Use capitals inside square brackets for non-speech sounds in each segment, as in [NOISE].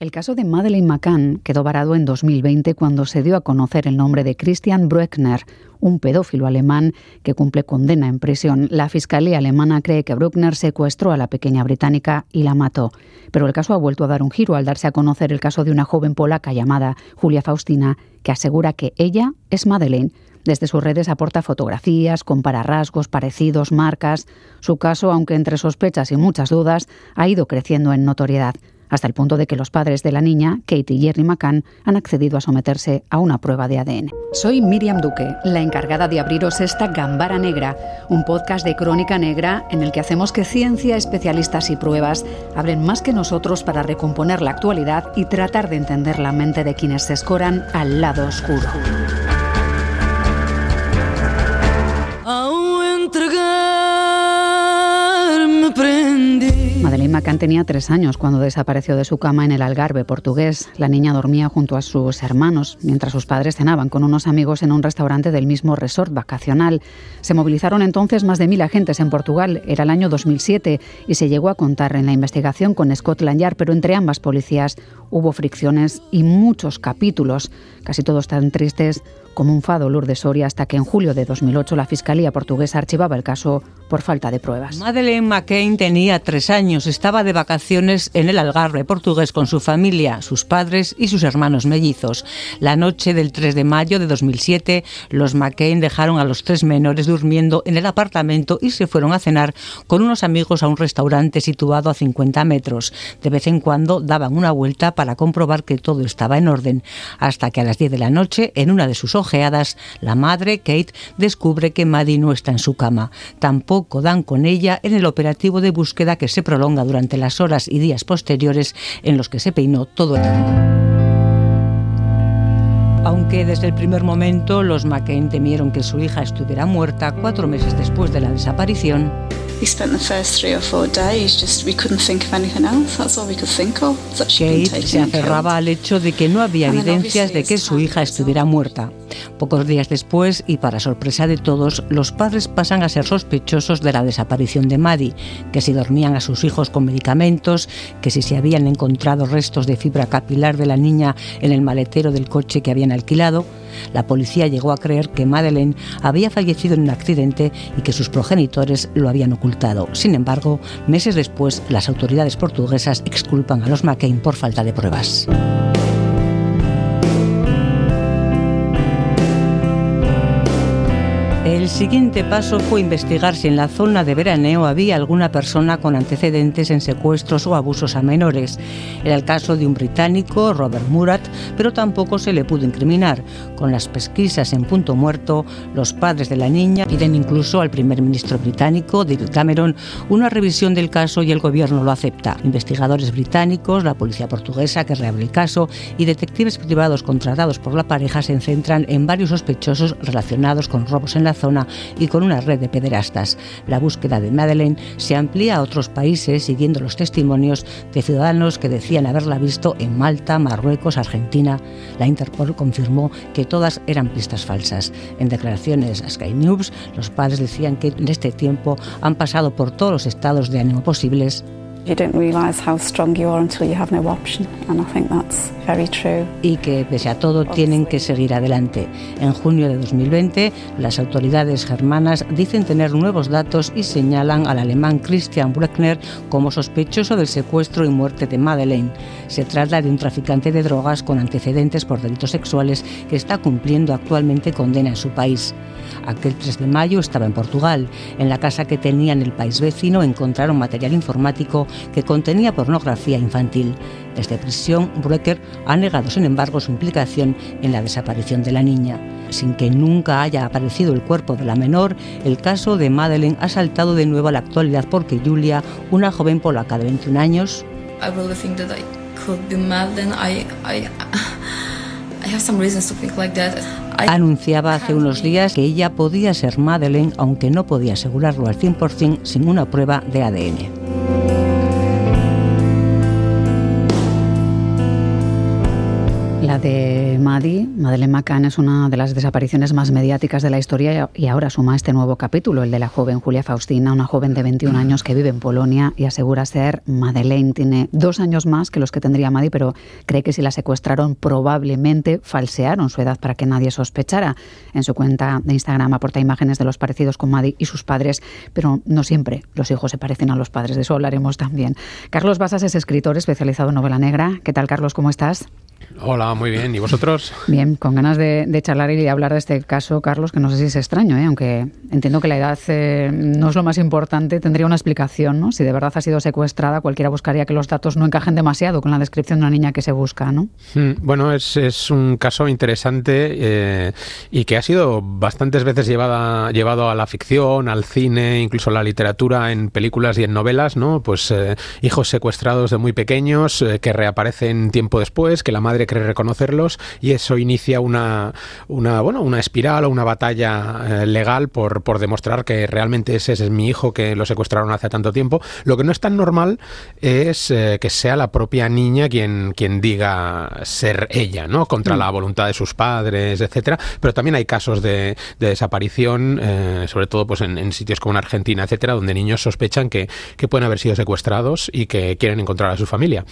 El caso de Madeleine McCann quedó varado en 2020 cuando se dio a conocer el nombre de Christian Bruckner, un pedófilo alemán que cumple condena en prisión. La fiscalía alemana cree que Bruckner secuestró a la pequeña británica y la mató. Pero el caso ha vuelto a dar un giro al darse a conocer el caso de una joven polaca llamada Julia Faustina, que asegura que ella es Madeleine. Desde sus redes aporta fotografías, compara rasgos, parecidos, marcas. Su caso, aunque entre sospechas y muchas dudas, ha ido creciendo en notoriedad hasta el punto de que los padres de la niña, Kate y Jerry McCann, han accedido a someterse a una prueba de ADN. Soy Miriam Duque, la encargada de abriros esta Gambara Negra, un podcast de crónica negra en el que hacemos que ciencia, especialistas y pruebas hablen más que nosotros para recomponer la actualidad y tratar de entender la mente de quienes se escoran al lado oscuro. McCann tenía tres años cuando desapareció de su cama en el Algarve portugués. La niña dormía junto a sus hermanos mientras sus padres cenaban con unos amigos en un restaurante del mismo resort vacacional. Se movilizaron entonces más de mil agentes en Portugal. Era el año 2007 y se llegó a contar en la investigación con Scotland Yard, pero entre ambas policías hubo fricciones y muchos capítulos, casi todos tan tristes como un fado Lourdes Soria hasta que en julio de 2008 la Fiscalía portuguesa archivaba el caso por falta de pruebas. Madeleine McCain tenía tres años, estaba de vacaciones en el Algarve portugués con su familia, sus padres y sus hermanos mellizos. La noche del 3 de mayo de 2007, los McCain dejaron a los tres menores durmiendo en el apartamento y se fueron a cenar con unos amigos a un restaurante situado a 50 metros. De vez en cuando daban una vuelta para comprobar que todo estaba en orden, hasta que a las 10 de la noche, en una de sus hojas, la madre, Kate, descubre que Maddie no está en su cama. Tampoco dan con ella en el operativo de búsqueda que se prolonga durante las horas y días posteriores en los que se peinó todo el. Aunque desde el primer momento los McCain temieron que su hija estuviera muerta cuatro meses después de la desaparición, Kate se aferraba al hecho de que no había evidencias de que su hija estuviera muerta. Pocos días después, y para sorpresa de todos, los padres pasan a ser sospechosos de la desaparición de Maddie, que si dormían a sus hijos con medicamentos, que si se habían encontrado restos de fibra capilar de la niña en el maletero del coche que habían alquilado, la policía llegó a creer que Madeleine había fallecido en un accidente y que sus progenitores lo habían ocultado. Sin embargo, meses después, las autoridades portuguesas exculpan a los McCain por falta de pruebas. El siguiente paso fue investigar si en la zona de veraneo había alguna persona con antecedentes en secuestros o abusos a menores. Era el caso de un británico, Robert Murat, pero tampoco se le pudo incriminar. Con las pesquisas en punto muerto, los padres de la niña piden incluso al primer ministro británico, David Cameron, una revisión del caso y el gobierno lo acepta. Investigadores británicos, la policía portuguesa que reabre el caso y detectives privados contratados por la pareja se centran en varios sospechosos relacionados con robos en la zona y con una red de pederastas. La búsqueda de Madeleine se amplía a otros países siguiendo los testimonios de ciudadanos que decían haberla visto en Malta, Marruecos, Argentina. La Interpol confirmó que todas eran pistas falsas. En declaraciones a Sky News, los padres decían que en este tiempo han pasado por todos los estados de ánimo posibles y que pese a todo tienen que seguir adelante. En junio de 2020, las autoridades germanas dicen tener nuevos datos y señalan al alemán Christian Bruckner como sospechoso del secuestro y muerte de Madeleine. Se trata de un traficante de drogas con antecedentes por delitos sexuales que está cumpliendo actualmente condena en su país. Aquel 3 de mayo estaba en Portugal. En la casa que tenía en el país vecino encontraron material informático que contenía pornografía infantil. Desde prisión, Bruecker ha negado, sin embargo, su implicación en la desaparición de la niña. Sin que nunca haya aparecido el cuerpo de la menor, el caso de Madeleine ha saltado de nuevo a la actualidad porque Julia, una joven polaca de 21 años, Anunciaba hace unos días que ella podía ser Madeleine, aunque no podía asegurarlo al 100% sin una prueba de ADN. La de Maddie, Madeleine McCann, es una de las desapariciones más mediáticas de la historia y ahora suma este nuevo capítulo, el de la joven Julia Faustina, una joven de 21 años que vive en Polonia y asegura ser Madeleine. Tiene dos años más que los que tendría Maddie, pero cree que si la secuestraron probablemente falsearon su edad para que nadie sospechara. En su cuenta de Instagram aporta imágenes de los parecidos con Maddie y sus padres, pero no siempre los hijos se parecen a los padres, de eso hablaremos también. Carlos Basas es escritor especializado en novela negra. ¿Qué tal, Carlos? ¿Cómo estás? Hola, muy bien. ¿Y vosotros? Bien, con ganas de, charlar y de hablar de este caso, Carlos, que no sé si es extraño, ¿eh? aunque entiendo que la edad eh, no es lo más importante, tendría una explicación, ¿no? Si de verdad ha sido secuestrada, cualquiera buscaría que los datos no encajen demasiado con la descripción de una niña que se busca, ¿no? Hmm, bueno, es, es, un caso interesante eh, y que ha sido bastantes veces llevada, llevado a la ficción, al cine, incluso a la literatura, en películas y en novelas, ¿no? Pues hijos secuestrados de muy pequeños que reaparecen tiempo después, que la madre quiere reconocerlos y eso inicia una, una, bueno, una espiral o una batalla eh, legal por, por demostrar que realmente ese es mi hijo que lo secuestraron hace tanto tiempo. Lo que no es tan normal es eh, que sea la propia niña quien, quien diga ser ella, ¿no? Contra mm. la voluntad de sus padres, etcétera. Pero también hay casos de, desaparición, eh, sobre todo pues en, en, sitios como en Argentina, etcétera, donde niños sospechan que, que pueden haber sido secuestrados y que quieren encontrar a su familia.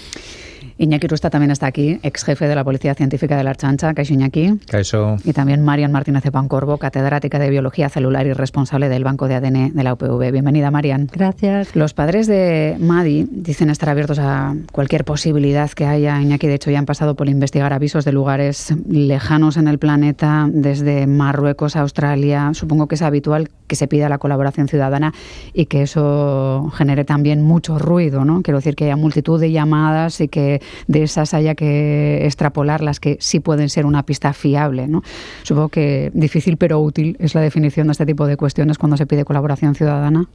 Iñaki Rusta también está aquí, ex jefe de la Policía Científica de la Archancha, Caixo Iñaki. Caixo. Y también Marian Martínez de Pancorbo, catedrática de Biología Celular y responsable del Banco de ADN de la UPV. Bienvenida, Marian. Gracias. Los padres de Madi dicen estar abiertos a cualquier posibilidad que haya. Iñaki, de hecho, ya han pasado por investigar avisos de lugares lejanos en el planeta, desde Marruecos a Australia. Supongo que es habitual que se pida la colaboración ciudadana y que eso genere también mucho ruido, ¿no? Quiero decir que haya multitud de llamadas y que de esas haya que extrapolar las que sí pueden ser una pista fiable, ¿no? Supongo que difícil pero útil es la definición de este tipo de cuestiones cuando se pide colaboración ciudadana.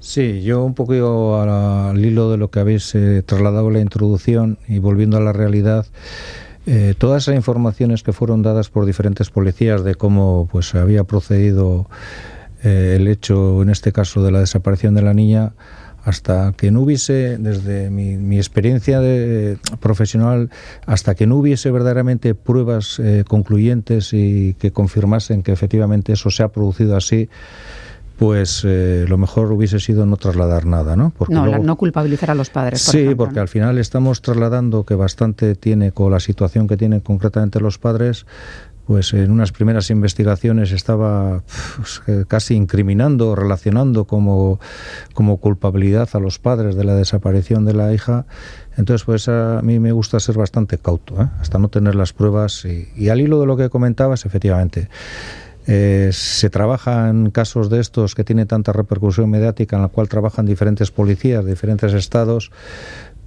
Sí, yo un poco al hilo de lo que habéis eh, trasladado la introducción y volviendo a la realidad, eh, todas esas informaciones que fueron dadas por diferentes policías de cómo pues había procedido eh, el hecho, en este caso, de la desaparición de la niña, hasta que no hubiese, desde mi, experiencia de, profesional, hasta que no hubiese verdaderamente pruebas eh, concluyentes y que confirmasen que efectivamente eso se ha producido así, pues eh, lo mejor hubiese sido no trasladar nada, ¿no? Porque no, no culpabilizar a los padres. sí, porque al final estamos trasladando que bastante tiene con la situación que tienen concretamente los padres, pues en unas primeras investigaciones estaba casi incriminando, relacionando como, como culpabilidad a los padres de la desaparición de la hija. Entonces, pues a mí me gusta ser bastante cauto, ¿eh? hasta no tener las pruebas. Y, al hilo de lo que comentabas, efectivamente, eh, se trabaja en casos de estos que tiene tanta repercusión mediática, en la cual trabajan diferentes policías diferentes estados,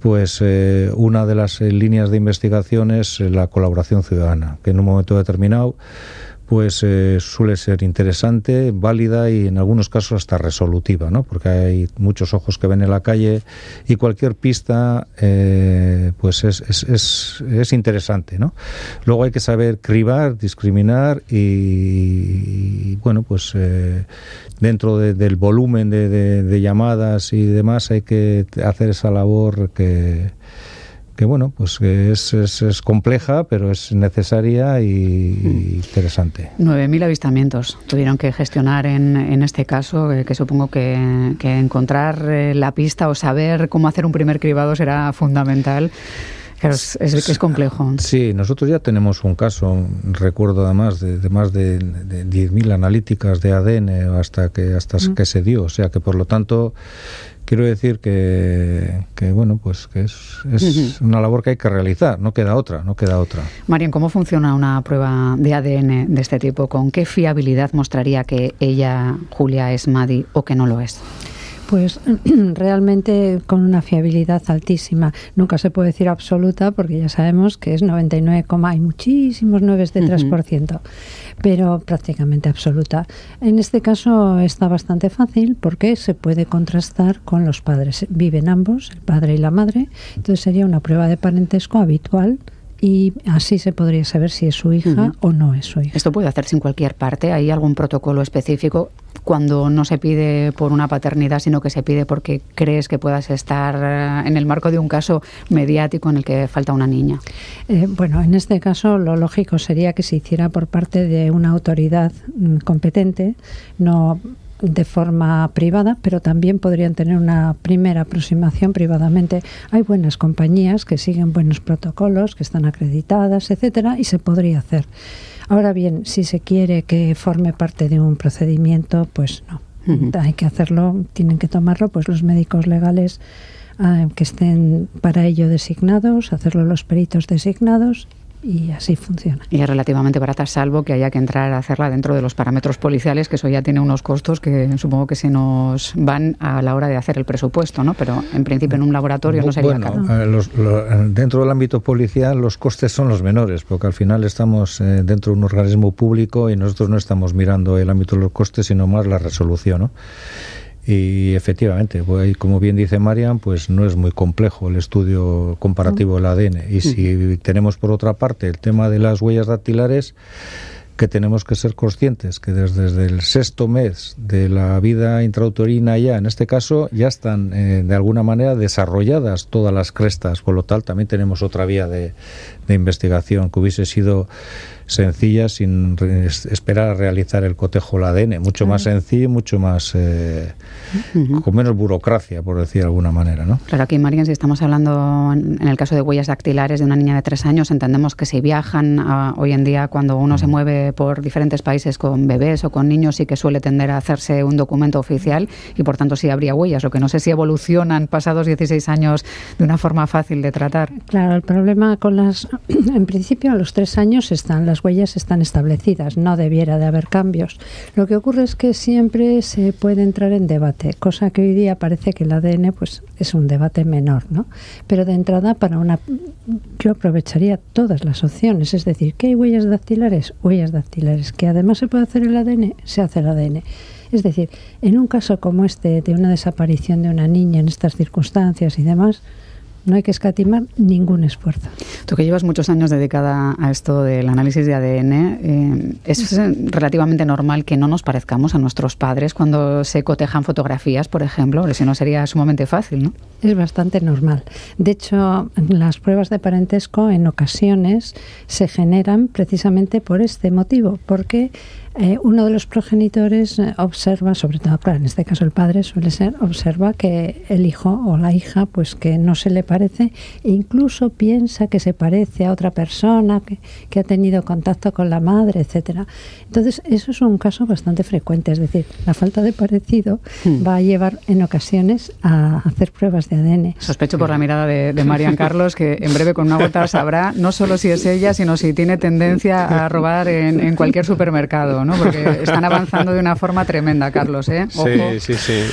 pues eh, una de las eh, líneas de investigación es eh, la colaboración ciudadana, que en un momento determinado pues eh, suele ser interesante, válida y en algunos casos hasta resolutiva, ¿no? Porque hay muchos ojos que ven en la calle y cualquier pista eh, pues es, es, es, interesante, ¿no? Luego hay que saber cribar, discriminar y, bueno, pues eh, dentro del volumen de, de llamadas y demás hay que hacer esa labor que que bueno, pues es, es, compleja, pero es necesaria y, mm. interesante. 9.000 avistamientos tuvieron que gestionar en, en este caso, eh, que supongo que, encontrar eh, la pista o saber cómo hacer un primer cribado será fundamental. Claro, es, es, complejo. Sí, nosotros ya tenemos un caso, recuerdo además, de, de más de, de 10.000 analíticas de ADN hasta que hasta mm. que se dio. O sea que, por lo tanto, quiero decir que, bueno, pues que es, una labor que hay que realizar, no queda otra, no queda otra. Marian, ¿cómo funciona una prueba de ADN de este tipo? ¿Con qué fiabilidad mostraría que ella, Julia, es Madi o que no lo es? Pues [CLEARS THROAT] realmente con una fiabilidad altísima. Nunca se puede decir absoluta porque ya sabemos que es 99, hay muchísimos 9 de 3%, pero prácticamente absoluta. En este caso está bastante fácil porque se puede contrastar con los padres. Viven ambos, el padre y la madre, entonces sería una prueba de parentesco habitual y así se podría saber si es su hija o no es su hija. Esto puede hacerse en cualquier parte. ¿Hay algún protocolo específico cuando no se pide por una paternidad, sino que se pide porque crees que puedas estar eh, en el marco de un caso mediático en el que falta una niña? Eh, bueno, en este caso lo lógico sería que se hiciera por parte de una autoridad mm, competente, no de forma privada, pero también podrían tener una primera aproximación privadamente. Hay buenas compañías que siguen buenos protocolos, que están acreditadas, etcétera, y se podría hacer. Ahora bien, si se quiere que forme parte de un procedimiento, pues no. Hay que hacerlo, tienen que tomarlo pues los médicos legales ah, que estén para ello designados, hacerlo los peritos designados y así funciona. Y es relativamente barata, salvo que haya que entrar a hacerla dentro de los parámetros policiales, que eso ya tiene unos costos que supongo que se nos van a la hora de hacer el presupuesto, ¿no? Pero en principio en un laboratorio no sería bueno, eh, dentro del ámbito policial los costes son los menores, porque al final estamos eh, dentro de un organismo público y nosotros no estamos mirando el ámbito de los costes, sino más la resolución, ¿no? Y efectivamente, pues, como bien dice Marian, pues no es muy complejo el estudio comparativo del ADN. Y si tenemos por otra parte el tema de las huellas dactilares, que tenemos que ser conscientes que desde, el sexto mes de la vida intrauterina ya, en este caso, ya están eh, de alguna manera desarrolladas todas las crestas, por lo tal también tenemos otra vía de, de investigación que hubiese sido sencilla sin esperar a realizar el cotejo del ADN, mucho más sencillo y mucho más eh, con menos burocracia, por decir de alguna manera. ¿no? Claro, aquí, Marian, si estamos hablando en, el caso de huellas dactilares de una niña de tres años, entendemos que si viajan hoy en día cuando uno se mueve por diferentes países con bebés o con niños, sí que suele tender a hacerse un documento oficial y por tanto sí habría huellas, lo que no sé si evolucionan pasados 16 años de una forma fácil de tratar. Claro, el problema con las, [CLEARS THROAT] en principio a los tres años están las huellas están establecidas, no debiera de haber cambios. Lo que ocurre es que siempre se puede entrar en debate, cosa que hoy día parece que el ADN pues es un debate menor, ¿no? Pero de entrada para una yo aprovecharía todas las opciones, es decir, ¿qué hay huellas dactilares? Huellas dactilares, que además se puede hacer el ADN, se hace el ADN. Es decir, en un caso como este de una desaparición de una niña en estas circunstancias y demás, no hay que escatimar ningún esfuerzo. Tú que llevas muchos años dedicada a esto del análisis de ADN, eh, ¿es relativamente normal que no nos parezcamos a nuestros padres cuando se cotejan fotografías, por ejemplo? Porque si no sería sumamente fácil, ¿no? Es bastante normal. De hecho, las pruebas de parentesco en ocasiones se generan precisamente por este motivo, porque eh, uno de los progenitores eh, observa, sobre todo, claro, en este caso el padre suele ser, observa que el hijo o la hija, pues que no se le parece e incluso piensa que se parece a otra persona que, que ha tenido contacto con la madre, etcétera. Entonces, eso es un caso bastante frecuente, es decir, la falta de parecido hmm. va a llevar en ocasiones a hacer pruebas de ADN. Sospecho por la mirada de, de Marian Carlos que en breve con una gota sabrá no solo si es ella, sino si tiene tendencia a robar en, en cualquier supermercado. Porque [LAUGHS] están avanzando de una forma tremenda, Carlos, ¿eh? Sí, sí, sí.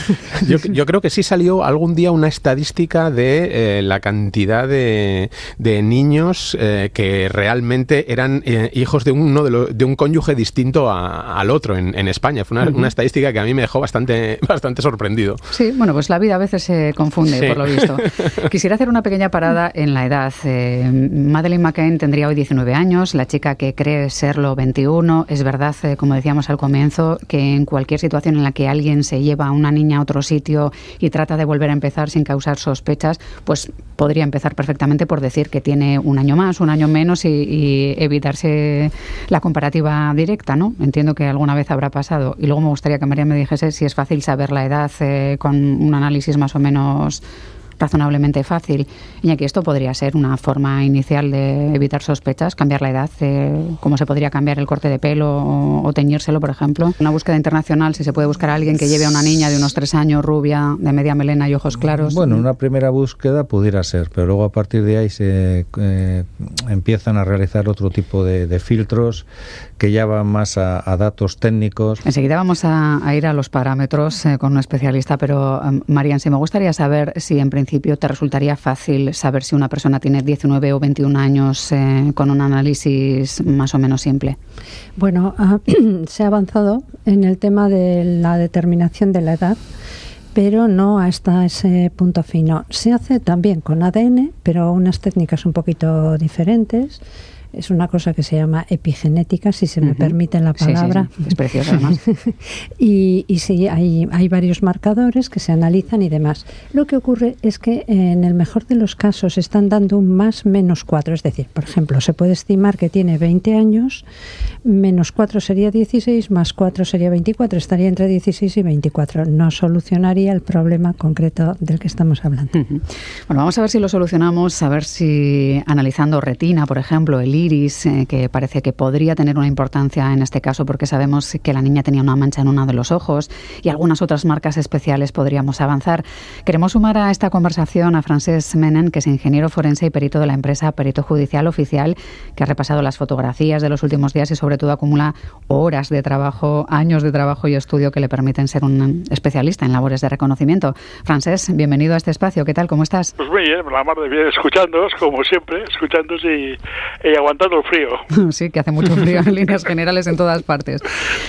Yo, creo que sí salió algún día una estadística de eh, la cantidad de, niños eh, que realmente eran hijos de uno de, un cónyuge distinto al otro en, España. Fue una, estadística que a mí me dejó bastante, [LAUGHS] bastante sorprendido. Sí, bueno, pues la vida a veces se confunde, por lo visto. [LAUGHS] Quisiera hacer una pequeña parada en la edad. Madeleine McCain tendría hoy 19 años, la chica que cree serlo 21. Es verdad, como decíamos al comienzo, que en cualquier situación en la que alguien se lleva a una niña a otro sitio y trata de volver a empezar sin causar sospechas, pues podría empezar perfectamente por decir que tiene un año más, un año menos y, evitarse la comparativa directa, ¿no? Entiendo que alguna vez habrá pasado. Y luego me gustaría que María me dijese si es fácil saber la edad eh, con un análisis más o menos razonablemente fácil. Y que esto podría ser una forma inicial de evitar sospechas, cambiar la edad, eh, cómo se podría cambiar el corte de pelo o, teñírselo, por ejemplo. Una búsqueda internacional, si se puede buscar a alguien que lleve a una niña de unos tres años, rubia, de media melena y ojos claros. Bueno, una primera búsqueda pudiera ser, pero luego a partir de ahí se eh, empiezan a realizar otro tipo de, filtros que ya van más a, datos técnicos. Enseguida vamos a, ir a los parámetros eh, con un especialista, pero Marian, si me gustaría saber si en principio principio te resultaría fácil saber si una persona tiene 19 o 21 años eh, con un análisis más o menos simple? Bueno, ah, [CLEARS THROAT] se ha avanzado en el tema de la determinación de la edad pero no hasta ese punto fino. Se hace también con ADN, pero unas técnicas un poquito diferentes es una cosa que se llama epigenética, si se me permite la palabra. Es precioso además. [LAUGHS] y, y sí, hay, hay varios marcadores que se analizan y demás. Lo que ocurre es que en el mejor de los casos están dando un más menos 4, es decir, por ejemplo, se puede estimar que tiene 20 años, menos 4 sería 16, más 4 sería 24, estaría entre 16 y 24. No solucionaría el problema concreto del que estamos hablando. Bueno, vamos a ver si lo solucionamos, a ver si analizando retina, por ejemplo, el iris, eh, que parece que podría tener una importancia en este caso porque sabemos que la niña tenía una mancha en uno de los ojos y algunas otras marcas especiales podríamos avanzar. Queremos sumar a esta conversación a Frances Menen, que es ingeniero forense y perito de la empresa Perito Judicial Oficial, que ha repasado las fotografías de los últimos días y sobre todo acumula horas de trabajo, años de trabajo y estudio que le permiten ser un especialista en labores de reconocimiento. Frances, bienvenido a este espacio. ¿Qué tal? ¿Cómo estás? Pues muy bien, la mar de bien, escuchándoos, como siempre, escuchándoos y, y aguantando el frío. [LAUGHS] Sí, que hace mucho frío en [LAUGHS] líneas generales en todas partes.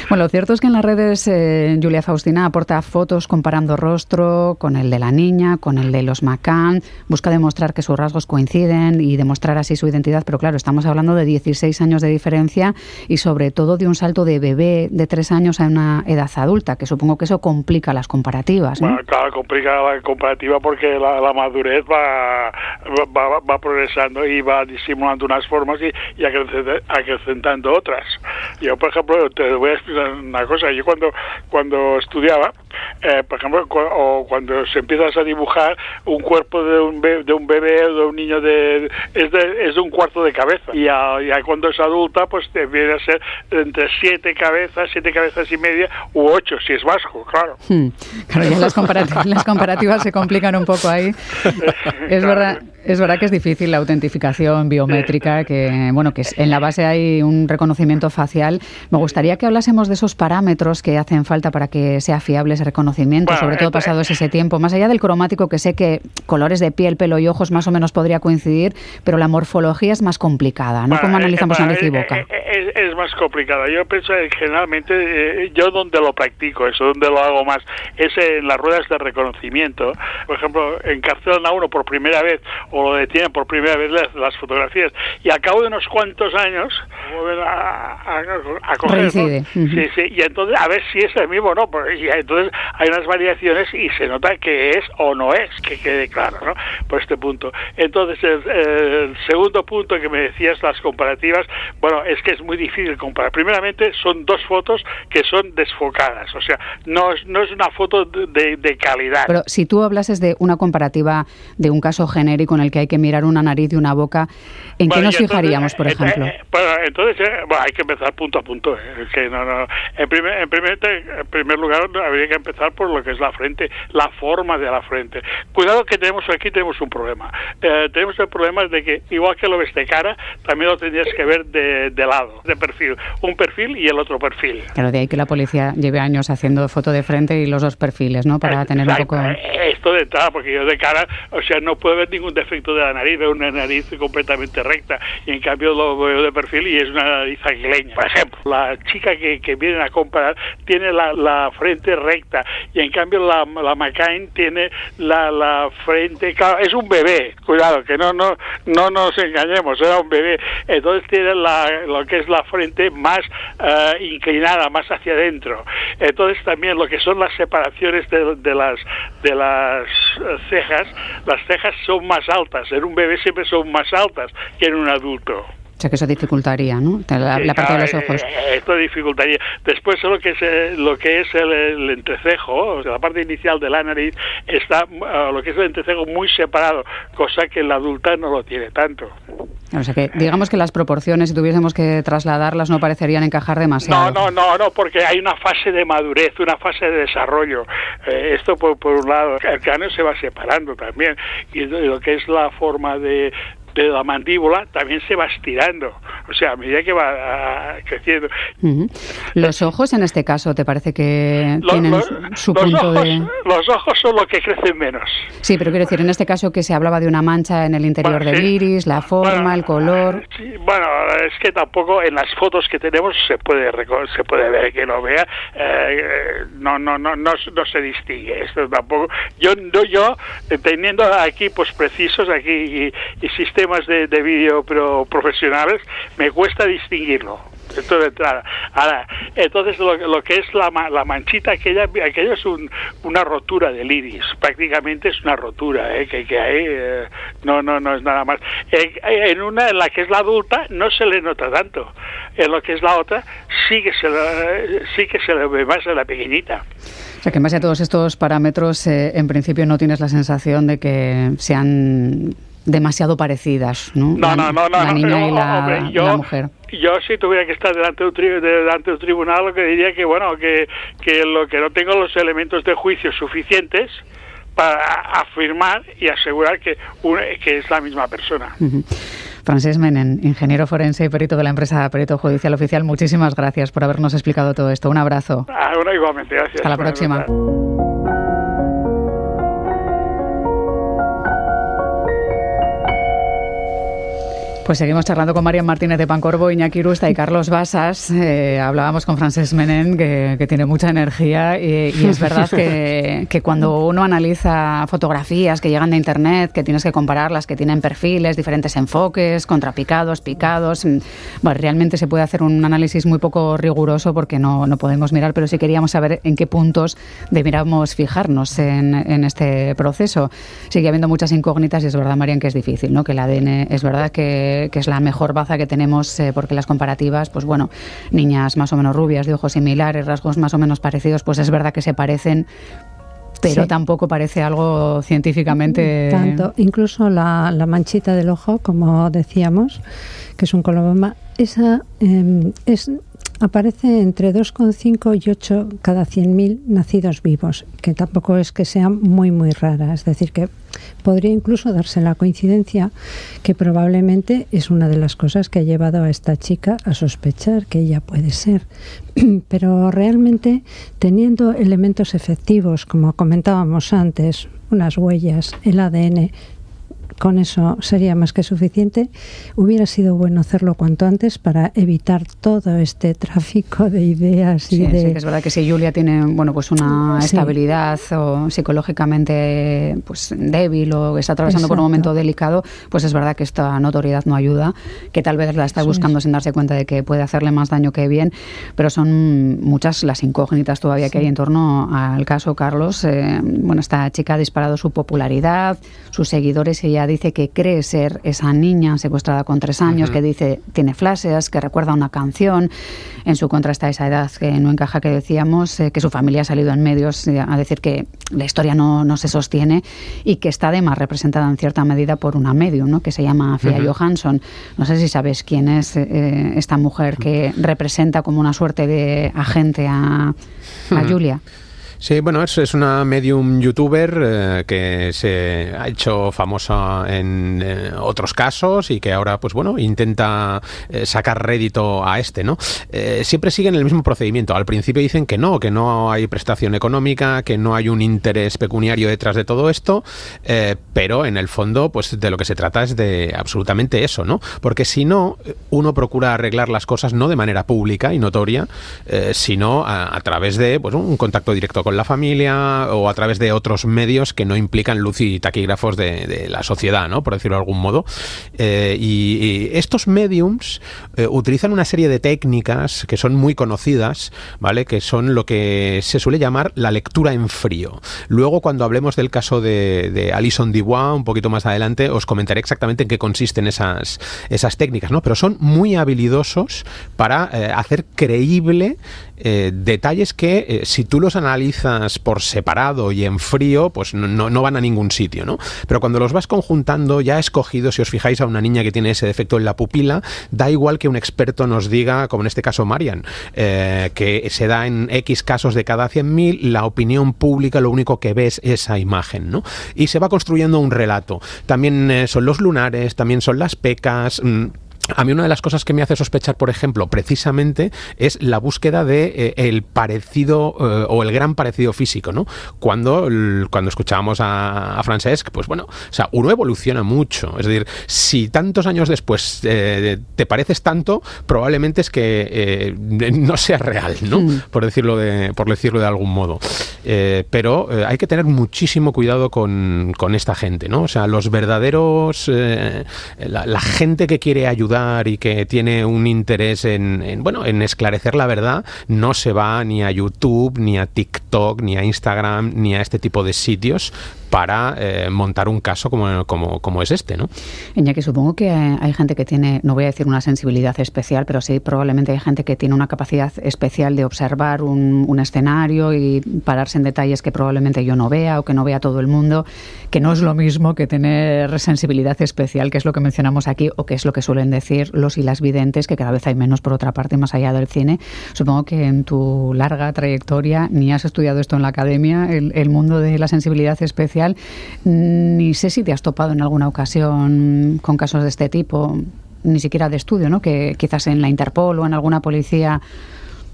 Bueno, lo cierto es que en las redes eh, Julia Faustina aporta fotos comparando rostro con el de la niña, con el de los Macán, busca demostrar que sus rasgos coinciden y demostrar así su identidad, pero claro, estamos hablando de 16 años de diferencia y sobre todo de un salto de bebé de 3 años a una edad adulta, que supongo que eso complica las comparativas. Bueno, claro, complica la comparativa porque la, madurez va, va, va progresando y va disimulando unas formas y, y acrecentando otras. Yo, por ejemplo, te voy a explicar una cosa. Yo cuando, cuando estudiaba, eh, por ejemplo, o cuando se empiezas a dibujar un cuerpo de un, bebé, de un bebé o de un niño de es, de es de un cuarto de cabeza. Y ya, cuando es adulta, pues te viene a ser entre siete cabezas, siete cabezas y media, u ocho, si es vasco, claro. Hmm. Claro, ya las comparativas, [LAUGHS] las comparativas se complican un poco ahí. [LAUGHS] Es verdad. Es verdad que es difícil la autentificación biométrica, que bueno, que en la base hay un reconocimiento facial. Me gustaría que hablásemos de esos parámetros que hacen falta para que sea fiable ese reconocimiento, sobre todo pasado ese tiempo. Más allá del cromático, que sé que colores de piel, pelo y ojos más o menos podría coincidir, pero la morfología es más complicada, ¿no? ¿Cómo analizamos nariz y boca? Es, más complicada. Yo pienso que generalmente, eh, yo donde lo practico, eso donde lo hago más, es en las ruedas de reconocimiento. Por ejemplo, encarcelan a uno por primera vez o lo detienen por primera vez las, fotografías. Y al cabo de unos cuantos años vuelven a, a, coger sí, sí, y entonces a ver si es el mismo o no y entonces hay unas variaciones y se nota que es o no es que quede claro ¿no? por este punto. Entonces el, segundo punto que me decías las comparativas bueno es que es muy difícil comparar. Primeramente son dos fotos que son desfocadas o sea no es, no es una foto de, de calidad. Pero si tú hablases de una comparativa de un caso genérico en el que hay que mirar una nariz y una boca, ¿en qué nos fijaríamos, por eh, ejemplo? Eh, entonces, eh, hay que empezar punto a punto. que no, no. En, primer, en, primer, en primer lugar, habría que empezar por lo que es la frente, la forma de la frente. Cuidado que tenemos aquí, tenemos un problema. tenemos el problema de que, igual que lo ves de cara, también lo tendrías que ver de, de lado, de perfil. Un perfil y el otro perfil. Claro, de ahí que la policía lleve años haendo foto de frente y los dos perfiles, ¿no? Para tener un poco... Esto de entrada, porque yo de cara, o sea, no puedo ver ningún defecto de la nariz, veo una nariz completamente recta y en cambio lo veo de perfil y es una nariz aguileña. Por ejemplo, la chica que, que vienen a comparar tiene la, la frente recta y en cambio la, la McCain tiene la, la frente, claro, es un bebé, cuidado, que no, no, no nos engañemos, era un bebé, entonces tiene la, lo que es la frente más eh, inclinada, más hacia adentro. Entonces también lo que son las separaciones de, de las de las eh, cejas, las cejas son más altas, en un bebé siempre son más altas que en un adulto. O sea que eso dificultaría, ¿no? La, parte de los ojos. Eh, esto dificultaría. Después lo que es eh, lo que es el, entrecejo, o sea, la parte inicial de la nariz está lo que es el entrecejo muy separado, cosa que la adulta no lo tiene tanto. O sea que digamos que las proporciones, si tuviésemos que trasladarlas, no parecerían encajar demasiado. No, no, no, no, porque hay una fase de madurez, una fase de desarrollo. Eh, esto por, por un lado, el cráneo se va separando también y lo que es la forma de, de la mandíbula también se va estirando. o sea, a medida que va ah, creciendo. Los ojos, en este caso, ¿te parece que tienen su punto de...? Los ojos son los que crecen menos. Sí, pero quiero decir, en este caso que se hablaba de una mancha en el interior del iris, la forma, el color... bueno, es que tampoco en las fotos que tenemos se puede se puede ver que lo vea, eh, no, no, no, no, no se distingue. Esto tampoco... Yo, yo, teniendo aquí pues precisos aquí y, sistemas de, de vídeo pero profesionales, me cuesta distinguirlo. Esto. Ahora, entonces lo, que es la, la manchita, aquella, aquello es una rotura del iris, prácticamente es una rotura, ¿eh? que, que hay, eh, no, no, no es nada más. En, una, en la que es la adulta, no se le nota tanto. En lo que es la otra, sí que se le, sí que se le ve más en la pequeñita. Sea que en base a todos estos parámetros, eh, en principio no tienes la sensación de que sean demasiado parecidas, ¿no? No, no, no, La niña y la, mujer. Yo si tuviera que estar delante de un, delante de un tribunal, lo que diría que, bueno, que, que lo que no tengo los elementos de juicio suficientes para afirmar y asegurar que, que es la misma persona. Francés Menen, ingeniero forense y perito de la empresa Perito Judicial Oficial, muchísimas gracias por habernos explicado todo esto. Un abrazo. Ah, bueno, igualmente, gracias. Hasta la próxima. Pues seguimos charlando con Marian Martínez de Pancorbo, Iñaki Rusta y Carlos Basas. Eh, hablábamos con Frances Menen, que, tiene mucha energía, y, es verdad [LAUGHS] que, cuando uno analiza fotografías que llegan de Internet, que tienes que compararlas, que tienen perfiles, diferentes enfoques, contrapicados, picados, mm, bueno, realmente se puede hacer un análisis muy poco riguroso porque no, no podemos mirar, pero sí queríamos saber en qué puntos deberíamos fijarnos en, este proceso. Sigue habiendo muchas incógnitas y es verdad, Marian, que es difícil, ¿no? que el ADN es verdad que que, es la mejor baza que tenemos, eh, porque las comparativas, pues bueno, niñas más o menos rubias, de ojos similares, rasgos más o menos parecidos, pues es verdad que se parecen, pero tampoco parece algo científicamente. Tanto, incluso la, la, manchita del ojo, como decíamos, que es un coloboma, esa eh, es aparece entre 2,5 y 8 cada 100.000 nacidos vivos, que tampoco es que sea muy, muy rara. Es decir, que podría incluso darse la coincidencia que probablemente es una de las cosas que ha llevado a esta chica a sospechar que ella puede ser. [CLEARS THROAT] Pero realmente, teniendo elementos efectivos, como comentábamos antes, unas huellas, el ADN, con eso sería más que suficiente. Hubiera sido bueno hacerlo cuanto antes para evitar todo este tráfico de ideas y de... Sí, que es verdad que si Julia tiene bueno pues una estabilidad o psicológicamente pues débil o está atravesando por un momento delicado, pues es verdad que esta notoriedad no ayuda, que tal vez la está buscando sin darse cuenta de que puede hacerle más daño que bien, pero son muchas las incógnitas todavía que hay en torno al caso Carlos. Eh, bueno, esta chica ha disparado su popularidad, sus seguidores y dice que cree ser esa niña secuestrada con tres años, que dice tiene flashes, que recuerda una canción. En su contra está esa edad que no encaja que decíamos, eh, que su familia ha salido en medios eh, a decir que la historia no, no, se sostiene y que está además representada en cierta medida por una medium, ¿no? que se llama Fia Johansson. No sé si sabes quién es eh, esta mujer que representa como una suerte de agente a, a Julia. Sí, bueno, es, es una medium youtuber eh, que se ha hecho famosa en eh, otros casos y que ahora, pues bueno, intenta eh, sacar rédito a este, ¿no? siempre siguen el mismo procedimiento. Al principio dicen que no, que no hay prestación económica, que no hay un interés pecuniario detrás de todo esto, pero en el fondo, pues de lo que se trata es de absolutamente eso, ¿no? Porque si no, uno procura arreglar las cosas no de manera pública y notoria, sino a, a, través de pues, un contacto directo con la familia o a través de otros medios que no implican luz y taquígrafos de, la sociedad, ¿no? por decirlo de algún modo. Eh, y, estos mediums eh, utilizan una serie de técnicas que son muy conocidas, ¿vale? que son lo que se suele llamar la lectura en frío. Luego, cuando hablemos del caso de, Alison Dubois, un poquito más adelante, os comentaré exactamente en qué consisten esas, esas técnicas, ¿no? pero son muy habilidosos para eh, hacer creíble detalles que si tú los analizas por separado y en frío, pues no, no, van a ningún sitio, ¿no? Pero cuando los vas conjuntando, ya escogido, si os fijáis a una niña que tiene ese defecto en la pupila, da igual que un experto nos diga, como en este caso Marian, eh, que se da en X casos de cada 100.000, la opinión pública lo único que ve es esa imagen, ¿no? Y se va construyendo un relato. También eh, son los lunares, también son las pecas. Mm, a mí una de las cosas que me hace sospechar, por ejemplo, precisamente es la búsqueda de eh, el parecido eh, o el gran parecido físico, ¿no? Cuando, cuando escuchábamos a, a, Francesc, pues bueno, o sea, uno evoluciona mucho. Es decir, si tantos años después eh, te pareces tanto, probablemente es que no sea real, ¿no? Mm. Por decirlo de, por decirlo de algún modo. pero hay que tener muchísimo cuidado con, con, esta gente, ¿no? O sea, los verdaderos, la, la gente que quiere ayudar y que tiene un interés en, bueno, en esclarecer la verdad, no se va ni a YouTube, ni a TikTok, ni a Instagram, ni a este tipo de sitios para eh, montar un caso como, como, como, es este, ¿no? que supongo que hay gente que tiene, no voy a decir una sensibilidad especial, pero sí probablemente hay gente que tiene una capacidad especial de observar un, un, escenario y pararse en detalles que probablemente yo no vea o que no vea todo el mundo, que no es lo mismo que tener sensibilidad especial, que es lo que mencionamos aquí, o que es lo que suelen decir los y las videntes, que cada vez hay menos por otra parte más allá del cine. Supongo que en tu larga trayectoria ni has estudiado esto en la academia, el, el mundo de la sensibilidad especial ni sé si te has topado en alguna ocasión con casos de este tipo, ni siquiera de estudio, ¿no? Que quizás en la Interpol o en alguna policía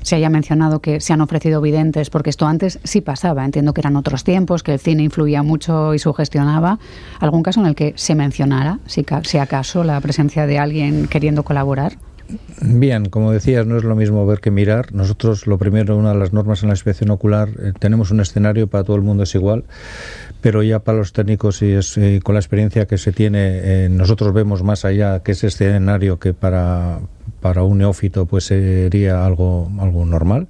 se haya mencionado que se han ofrecido videntes, porque esto antes sí pasaba. Entiendo que eran otros tiempos, que el cine influía mucho y sugestionaba. ¿Algún caso en el que se mencionara, si, si acaso, la presencia de alguien queriendo colaborar? Bien, como decías, no es lo mismo ver que mirar. Nosotros, lo primero, una de las normas en la inspección ocular, eh, tenemos un escenario para todo el mundo es igual, pero ya para los técnicos y es, con la experiencia que se tiene, eh, nosotros vemos más allá que ese escenario que para, para un neófito pues sería algo, algo normal.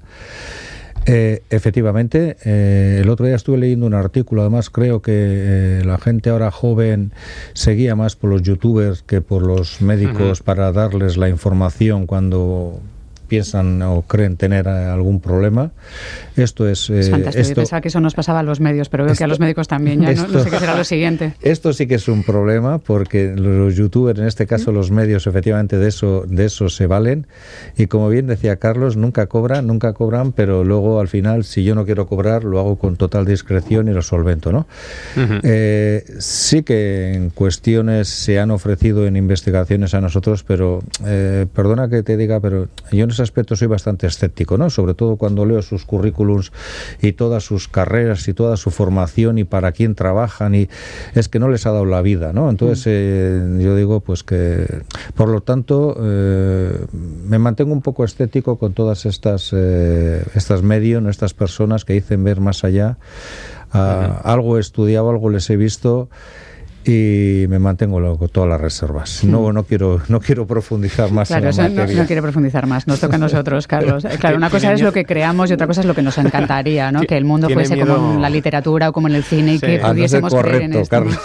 Eh, efectivamente, eh, el otro día estuve leyendo un artículo, además creo que eh, la gente ahora joven seguía más por los youtubers que por los médicos para darles la información cuando piensan o creen tener eh, algún problema. Esto es... es eh, fantástico. Esto, que eso nos pasaba a los medios, pero veo que a los médicos también. Ya no, sé qué será lo siguiente. [LAUGHS] Esto sí que es un problema porque los youtubers, en este caso los medios, efectivamente de eso, de eso se valen. Y como bien decía Carlos, nunca cobran, nunca cobran, pero luego al final, si yo no quiero cobrar, lo hago con total discreción y lo solvento. ¿no? Eh, sí que en cuestiones se han ofrecido en investigaciones a nosotros, pero perdona que te diga, pero yo no sé aspecto soy bastante escéptico, ¿no? Sobre todo cuando leo sus currículums y todas sus carreras y toda su formación y para quién trabajan y es que no les ha dado la vida, ¿no? Entonces mm. eh, yo digo pues que por lo tanto eh, me mantengo un poco escéptico con todas estas eh, estas medios, estas personas que dicen ver más allá. Ah, algo he estudiado, algo les he visto y me mantengo con todas las reservas. No, no quiero, no quiero profundizar más claro, en la materia. No, no, quiere profundizar más. Nos toca a nosotros, Carlos. Claro, una cosa es lo que creamos y otra cosa es lo que nos encantaría, ¿no? Que el mundo fuese como en la literatura o como en el cine y que pudiésemos creer en esto. Carlos.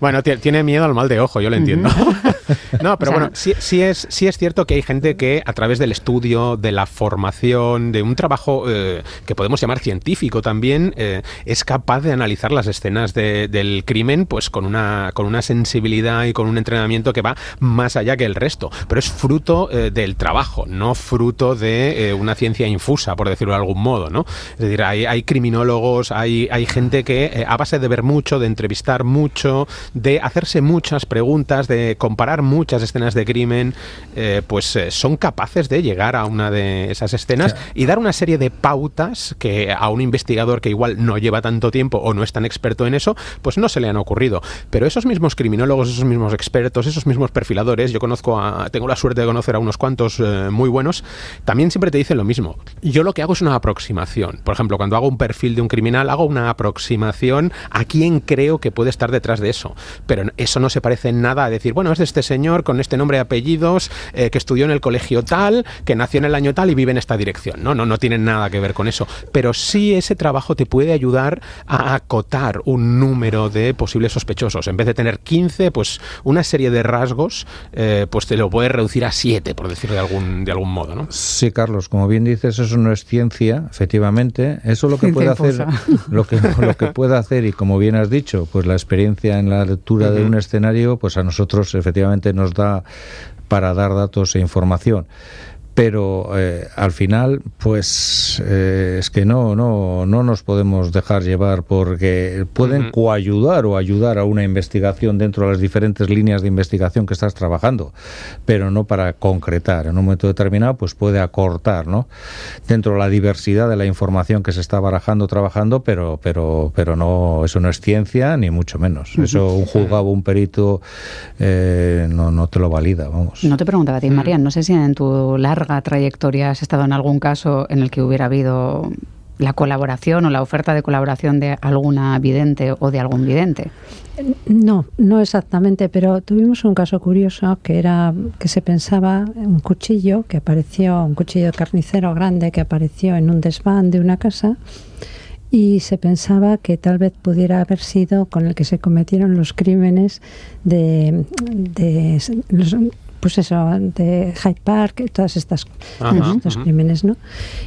Bueno, tiene miedo al mal de ojo, yo lo entiendo. [LAUGHS] no, pero bueno, sí, sí, es, sí es cierto que hay gente que a través del estudio, de la formación, de un trabajo eh, que podemos llamar científico también, eh, es capaz de analizar las escenas de, del crimen pues con un con una sensibilidad y con un entrenamiento que va más allá que el resto. Pero es fruto eh, del trabajo, no fruto de eh, una ciencia infusa, por decirlo de algún modo, ¿no? Es decir, hay, criminólogos, hay, hay gente que eh, a base de ver mucho, de entrevistar mucho, de hacerse muchas preguntas, de comparar muchas escenas de crimen, pues son capaces de llegar a una de esas escenas y dar una serie de pautas que a un investigador que igual no lleva tanto tiempo o no es tan experto en eso, pues no se le han ocurrido. Pero esos mismos criminólogos, esos mismos expertos, esos mismos perfiladores, yo conozco a, tengo la suerte de conocer a unos cuantos eh, muy buenos, también siempre te dicen lo mismo. Yo lo que hago es una aproximación. Por ejemplo, cuando hago un perfil de un criminal, hago una aproximación a quién creo que puede estar detrás de eso. Pero eso no se parece en nada a decir, bueno, es de este señor con este nombre y apellidos, eh, que estudió en el colegio tal, que nació en el año tal y vive en esta dirección. No, no, no tiene nada que ver con eso. Pero sí ese trabajo te puede ayudar a acotar un número de posibles sospechosos en vez de tener 15, pues una serie de rasgos, eh, pues te lo puedes reducir a 7, por decirlo de algún, de algún modo, ¿no? Sí, Carlos, como bien dices, eso no es ciencia, efectivamente. Eso lo que puede hacer, [LAUGHS] lo que, lo que puede hacer, y como bien has dicho, pues la experiencia en la lectura de un escenario, pues a nosotros efectivamente nos da para dar datos e información pero eh, al final pues eh, es que no no no nos podemos dejar llevar porque pueden coayudar o ayudar a una investigación dentro de las diferentes líneas de investigación que estás trabajando pero no para concretar. En un momento determinado pues puede acortar no dentro de la diversidad de la información que se está barajando trabajando pero pero pero no eso no es ciencia ni mucho menos. Eso un juzgado un perito eh, no no te lo valida vamos. No te preguntaba a ti María no sé si en tu larga trayectoria has estado en algún caso en el que hubiera habido la colaboración o la oferta de colaboración de alguna vidente o de algún vidente? No, no exactamente, pero tuvimos un caso curioso que era que se pensaba un cuchillo que apareció, un cuchillo carnicero grande que apareció en un desván de una casa y se pensaba que tal vez pudiera haber sido con el que se cometieron los crímenes de, de los, pues eso, de Hyde Park, todas estas estos crímenes, ¿no?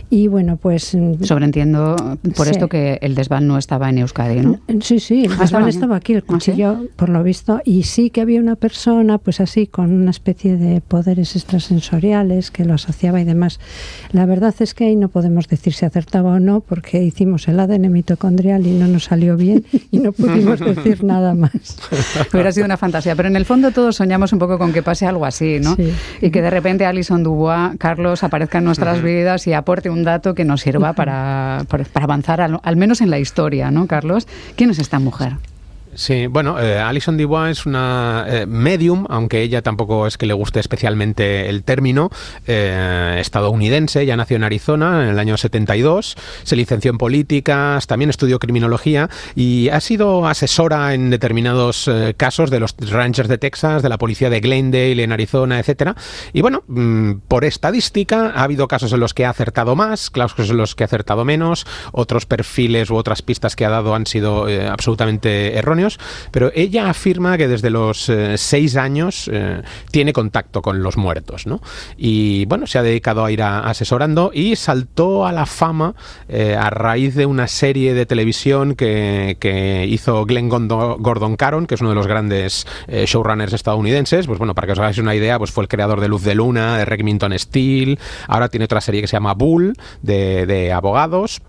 Y bueno, pues mm, sobreentiendo por esto que el desván no estaba en Euskadi, ¿no? Sí, sí, el ah, desván estaba aquí, el ¿Ah, cuchillo, por lo visto, y sí que había una persona, pues así, con una especie de poderes extrasensoriales que lo asociaba y demás. La verdad es que ahí no podemos decir si acertaba o no, porque hicimos el ADN mitocondrial y no nos salió bien [LAUGHS] y no pudimos decir nada más. Hubiera sido una fantasía, pero en el fondo todos soñamos un poco con que pase algo así y que de repente Alison Dubois, Carlos, aparezca en nuestras vidas y aporte un dato que nos sirva para, para, avanzar al, al, menos en la historia, ¿no, Carlos? ¿Quién es esta mujer? Sí, bueno, eh, Alison Dubois es una eh, medium, aunque ella tampoco es que le guste especialmente el término, eh, estadounidense, ya nació en Arizona en el año 72, se licenció en políticas, también estudió criminología y ha sido asesora en determinados casos de los ranchers de Texas, de la policía de Glendale en Arizona, etcétera. Y bueno, mm, por estadística ha habido casos en los que ha acertado más, casos en los que ha acertado menos, otros perfiles u otras pistas que ha dado han sido absolutamente erróneos pero ella afirma que desde los eh, seis años eh, tiene contacto con los muertos, ¿no? Y bueno, se ha dedicado a ir asesorando y saltó a la fama eh, a raíz de una serie de televisión que, hizo Glenn Gordon Caron, que es uno de los grandes showrunners estadounidenses. Pues bueno, para que os hagáis una idea, pues fue el creador de Luz de Luna, de Remington Steel, ahora tiene otra serie que se llama Bull, de, de abogados.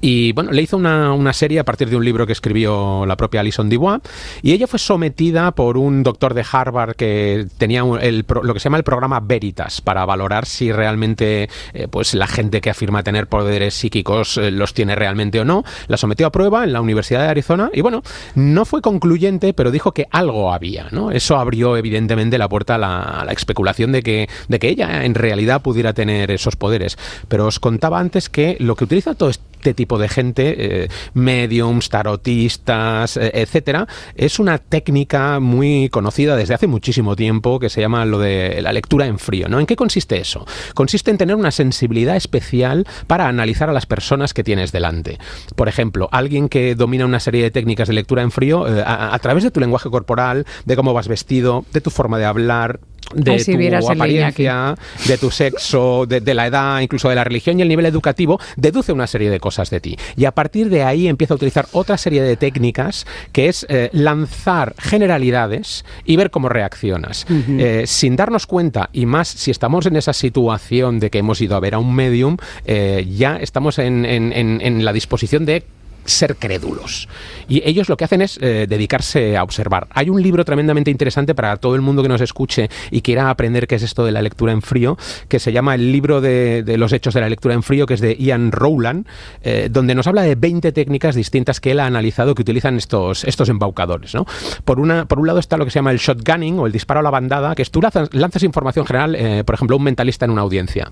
Y bueno, le hizo una, una, serie a partir de un libro que escribió la propia Alison Dubois y ella fue sometida por un doctor de Harvard que tenía el, lo que se llama el programa Veritas para valorar si realmente eh, pues la gente que afirma tener poderes psíquicos eh, los tiene realmente o no. La sometió a prueba en la Universidad de Arizona y bueno, no fue concluyente, pero dijo que algo había, ¿no? Eso abrió evidentemente la puerta a la, especulación de que, de que ella en realidad pudiera tener esos poderes. Pero os contaba antes que lo que utiliza todo esto este tipo de gente, eh, mediums, tarotistas, eh, etcétera, es una técnica muy conocida desde hace muchísimo tiempo que se llama lo de la lectura en frío. ¿no? ¿En qué consiste eso? Consiste en tener una sensibilidad especial para analizar a las personas que tienes delante. Por ejemplo, alguien que domina una serie de técnicas de lectura en frío, eh, a través de tu lenguaje corporal, de cómo vas vestido, de tu forma de hablar, de tu apariencia, de tu sexo, de, la edad, incluso de la religión y el nivel educativo, deduce una serie de cosas de ti. Y a partir de ahí empieza a utilizar otra serie de técnicas que es eh, lanzar generalidades y ver cómo reaccionas. Eh, sin darnos cuenta, y más si estamos en esa situación de que hemos ido a ver a un medium, eh, ya estamos en la disposición de ser crédulos. Y ellos lo que hacen es eh, dedicarse a observar. Hay un libro tremendamente interesante para todo el mundo que nos escuche y quiera aprender qué es esto de la lectura en frío, que se llama El libro de, los hechos de la lectura en frío, que es de Ian Rowland, eh, donde nos habla de 20 técnicas distintas que él ha analizado que utilizan estos, estos embaucadores. ¿no? Por, una, por un lado está lo que se llama el shotgunning o el disparo a la bandada, que es tú lanzas, información general, eh, por ejemplo, un mentalista en una audiencia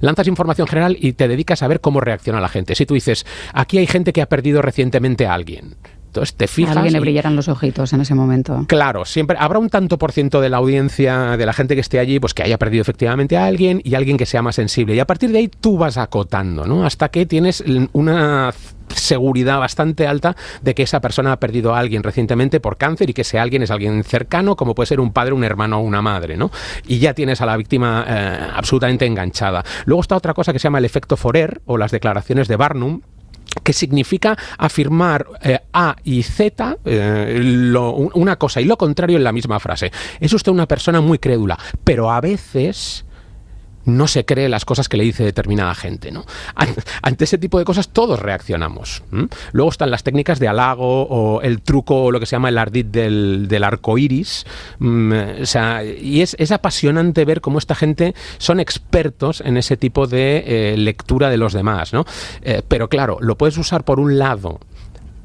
lanzas información general y te dedicas a ver cómo reacciona la gente. Si tú dices, aquí hay gente que ha perdido recientemente a alguien, entonces te fijas. A alguien le brillaran los ojitos en ese momento. Claro, siempre habrá un tanto por ciento de la audiencia, de la gente que esté allí, pues que haya perdido efectivamente a alguien y alguien que sea más sensible. Y a partir de ahí tú vas acotando, ¿no? Hasta que tienes una seguridad bastante alta de que esa persona ha perdido a alguien recientemente por cáncer y que ese alguien es alguien cercano, como puede ser un padre, un hermano o una madre, ¿no? Y ya tienes a la víctima eh, absolutamente enganchada. Luego está otra cosa que se llama el efecto Forer o las declaraciones de Barnum, que significa afirmar eh, A y Z, eh, una cosa y lo contrario en la misma frase. Es usted una persona muy crédula, pero a veces no se cree las cosas que le dice determinada gente. ¿no? Ante ese tipo de cosas todos reaccionamos. Luego están las técnicas de halago o el truco o lo que se llama el ardid del, arco iris. O sea, y es, es, apasionante ver cómo esta gente son expertos en ese tipo de eh, lectura de los demás. ¿no? Eh, pero claro, lo puedes usar por un lado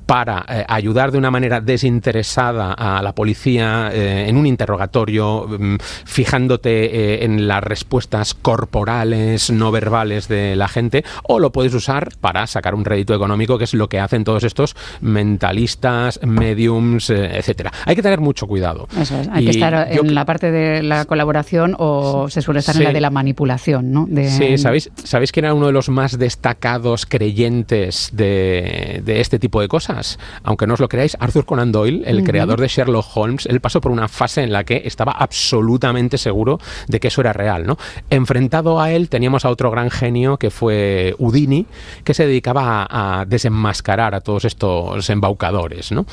para eh, ayudar de una manera desinteresada a la policía eh, en un interrogatorio, mm, fijándote eh, en las respuestas corporales, no verbales de la gente, o lo puedes usar para sacar un rédito económico, que es lo que hacen todos estos mentalistas, mediums, etcétera. Hay que tener mucho cuidado. Eso es. Hay que estar en la parte de la colaboración o se suele estar en la de la manipulación, ¿no? Sí, ¿sabéis, ¿sabéis quién era uno de los más destacados creyentes de, de este tipo de cosas? Aunque no os lo creáis, Arthur Conan Doyle, el creador de Sherlock Holmes, él pasó por una fase en la que estaba absolutamente seguro de que eso era real. ¿no? Enfrentado a él teníamos a otro gran genio que fue Houdini, que se dedicaba a, a desenmascarar a todos estos embaucadores. ¿no?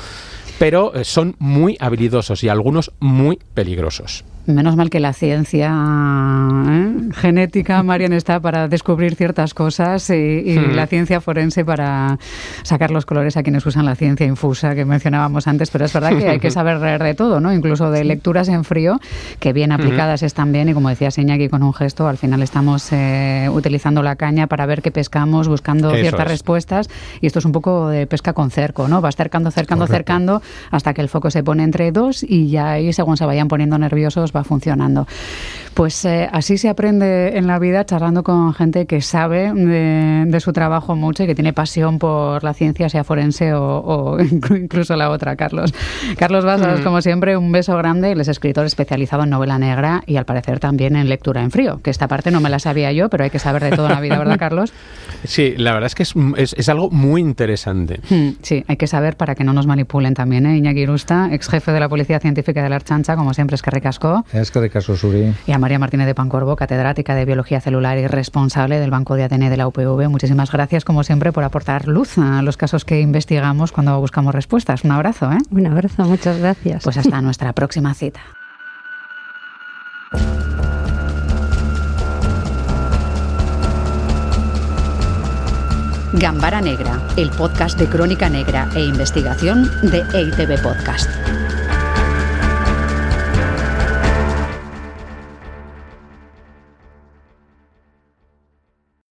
Pero eh, son muy habilidosos y algunos muy peligrosos. Menos mal que la ciencia ¿eh? genética, [LAUGHS] Marian, está para descubrir ciertas cosas y, hmm. la ciencia forense para sacar los colores a quienes usan la ciencia infusa que mencionábamos antes. Pero es verdad que hay que [LAUGHS] saber leer de todo, ¿no? Incluso de lecturas en frío, que bien aplicadas están bien. Y como decía Señaki con un gesto, al final estamos eh, utilizando la caña para ver qué pescamos, buscando ciertas respuestas. Y esto es un poco de pesca con cerco, ¿no? Vas cercando, cercando, cercando hasta que el foco se pone entre dos y ya ahí, según se vayan poniendo nerviosos, va funcionando. Pues eh, así se aprende en la vida charlando con gente que sabe de, su trabajo mucho y que tiene pasión por la ciencia, sea forense o, [LAUGHS] incluso la otra, Carlos. Carlos Basas, mm. como siempre, un beso grande. Él es escritor especializado en novela negra y al parecer también en lectura en frío, que esta parte no me la sabía yo, pero hay que saber de todo en la vida, ¿verdad, Carlos? [LAUGHS] Sí, la verdad es que es, es, algo muy interesante. Hmm, sí, hay que saber para que no nos manipulen también. ¿eh? Iñaki Irusta, ex jefe de la Policía Científica de la Archancha, como siempre, es que recascó. Es que recascó, Suri. Y a María Martínez de Pancorbo, catedrática de Biología Celular y responsable del Banco de ADN de la UPV. Muchísimas gracias, como siempre, por aportar luz a los casos que investigamos cuando buscamos respuestas. Un abrazo, ¿eh? Un abrazo, muchas gracias. Pues hasta nuestra próxima cita. Gambara Negra, el podcast de crónica negra e investigación de EITB Podcast.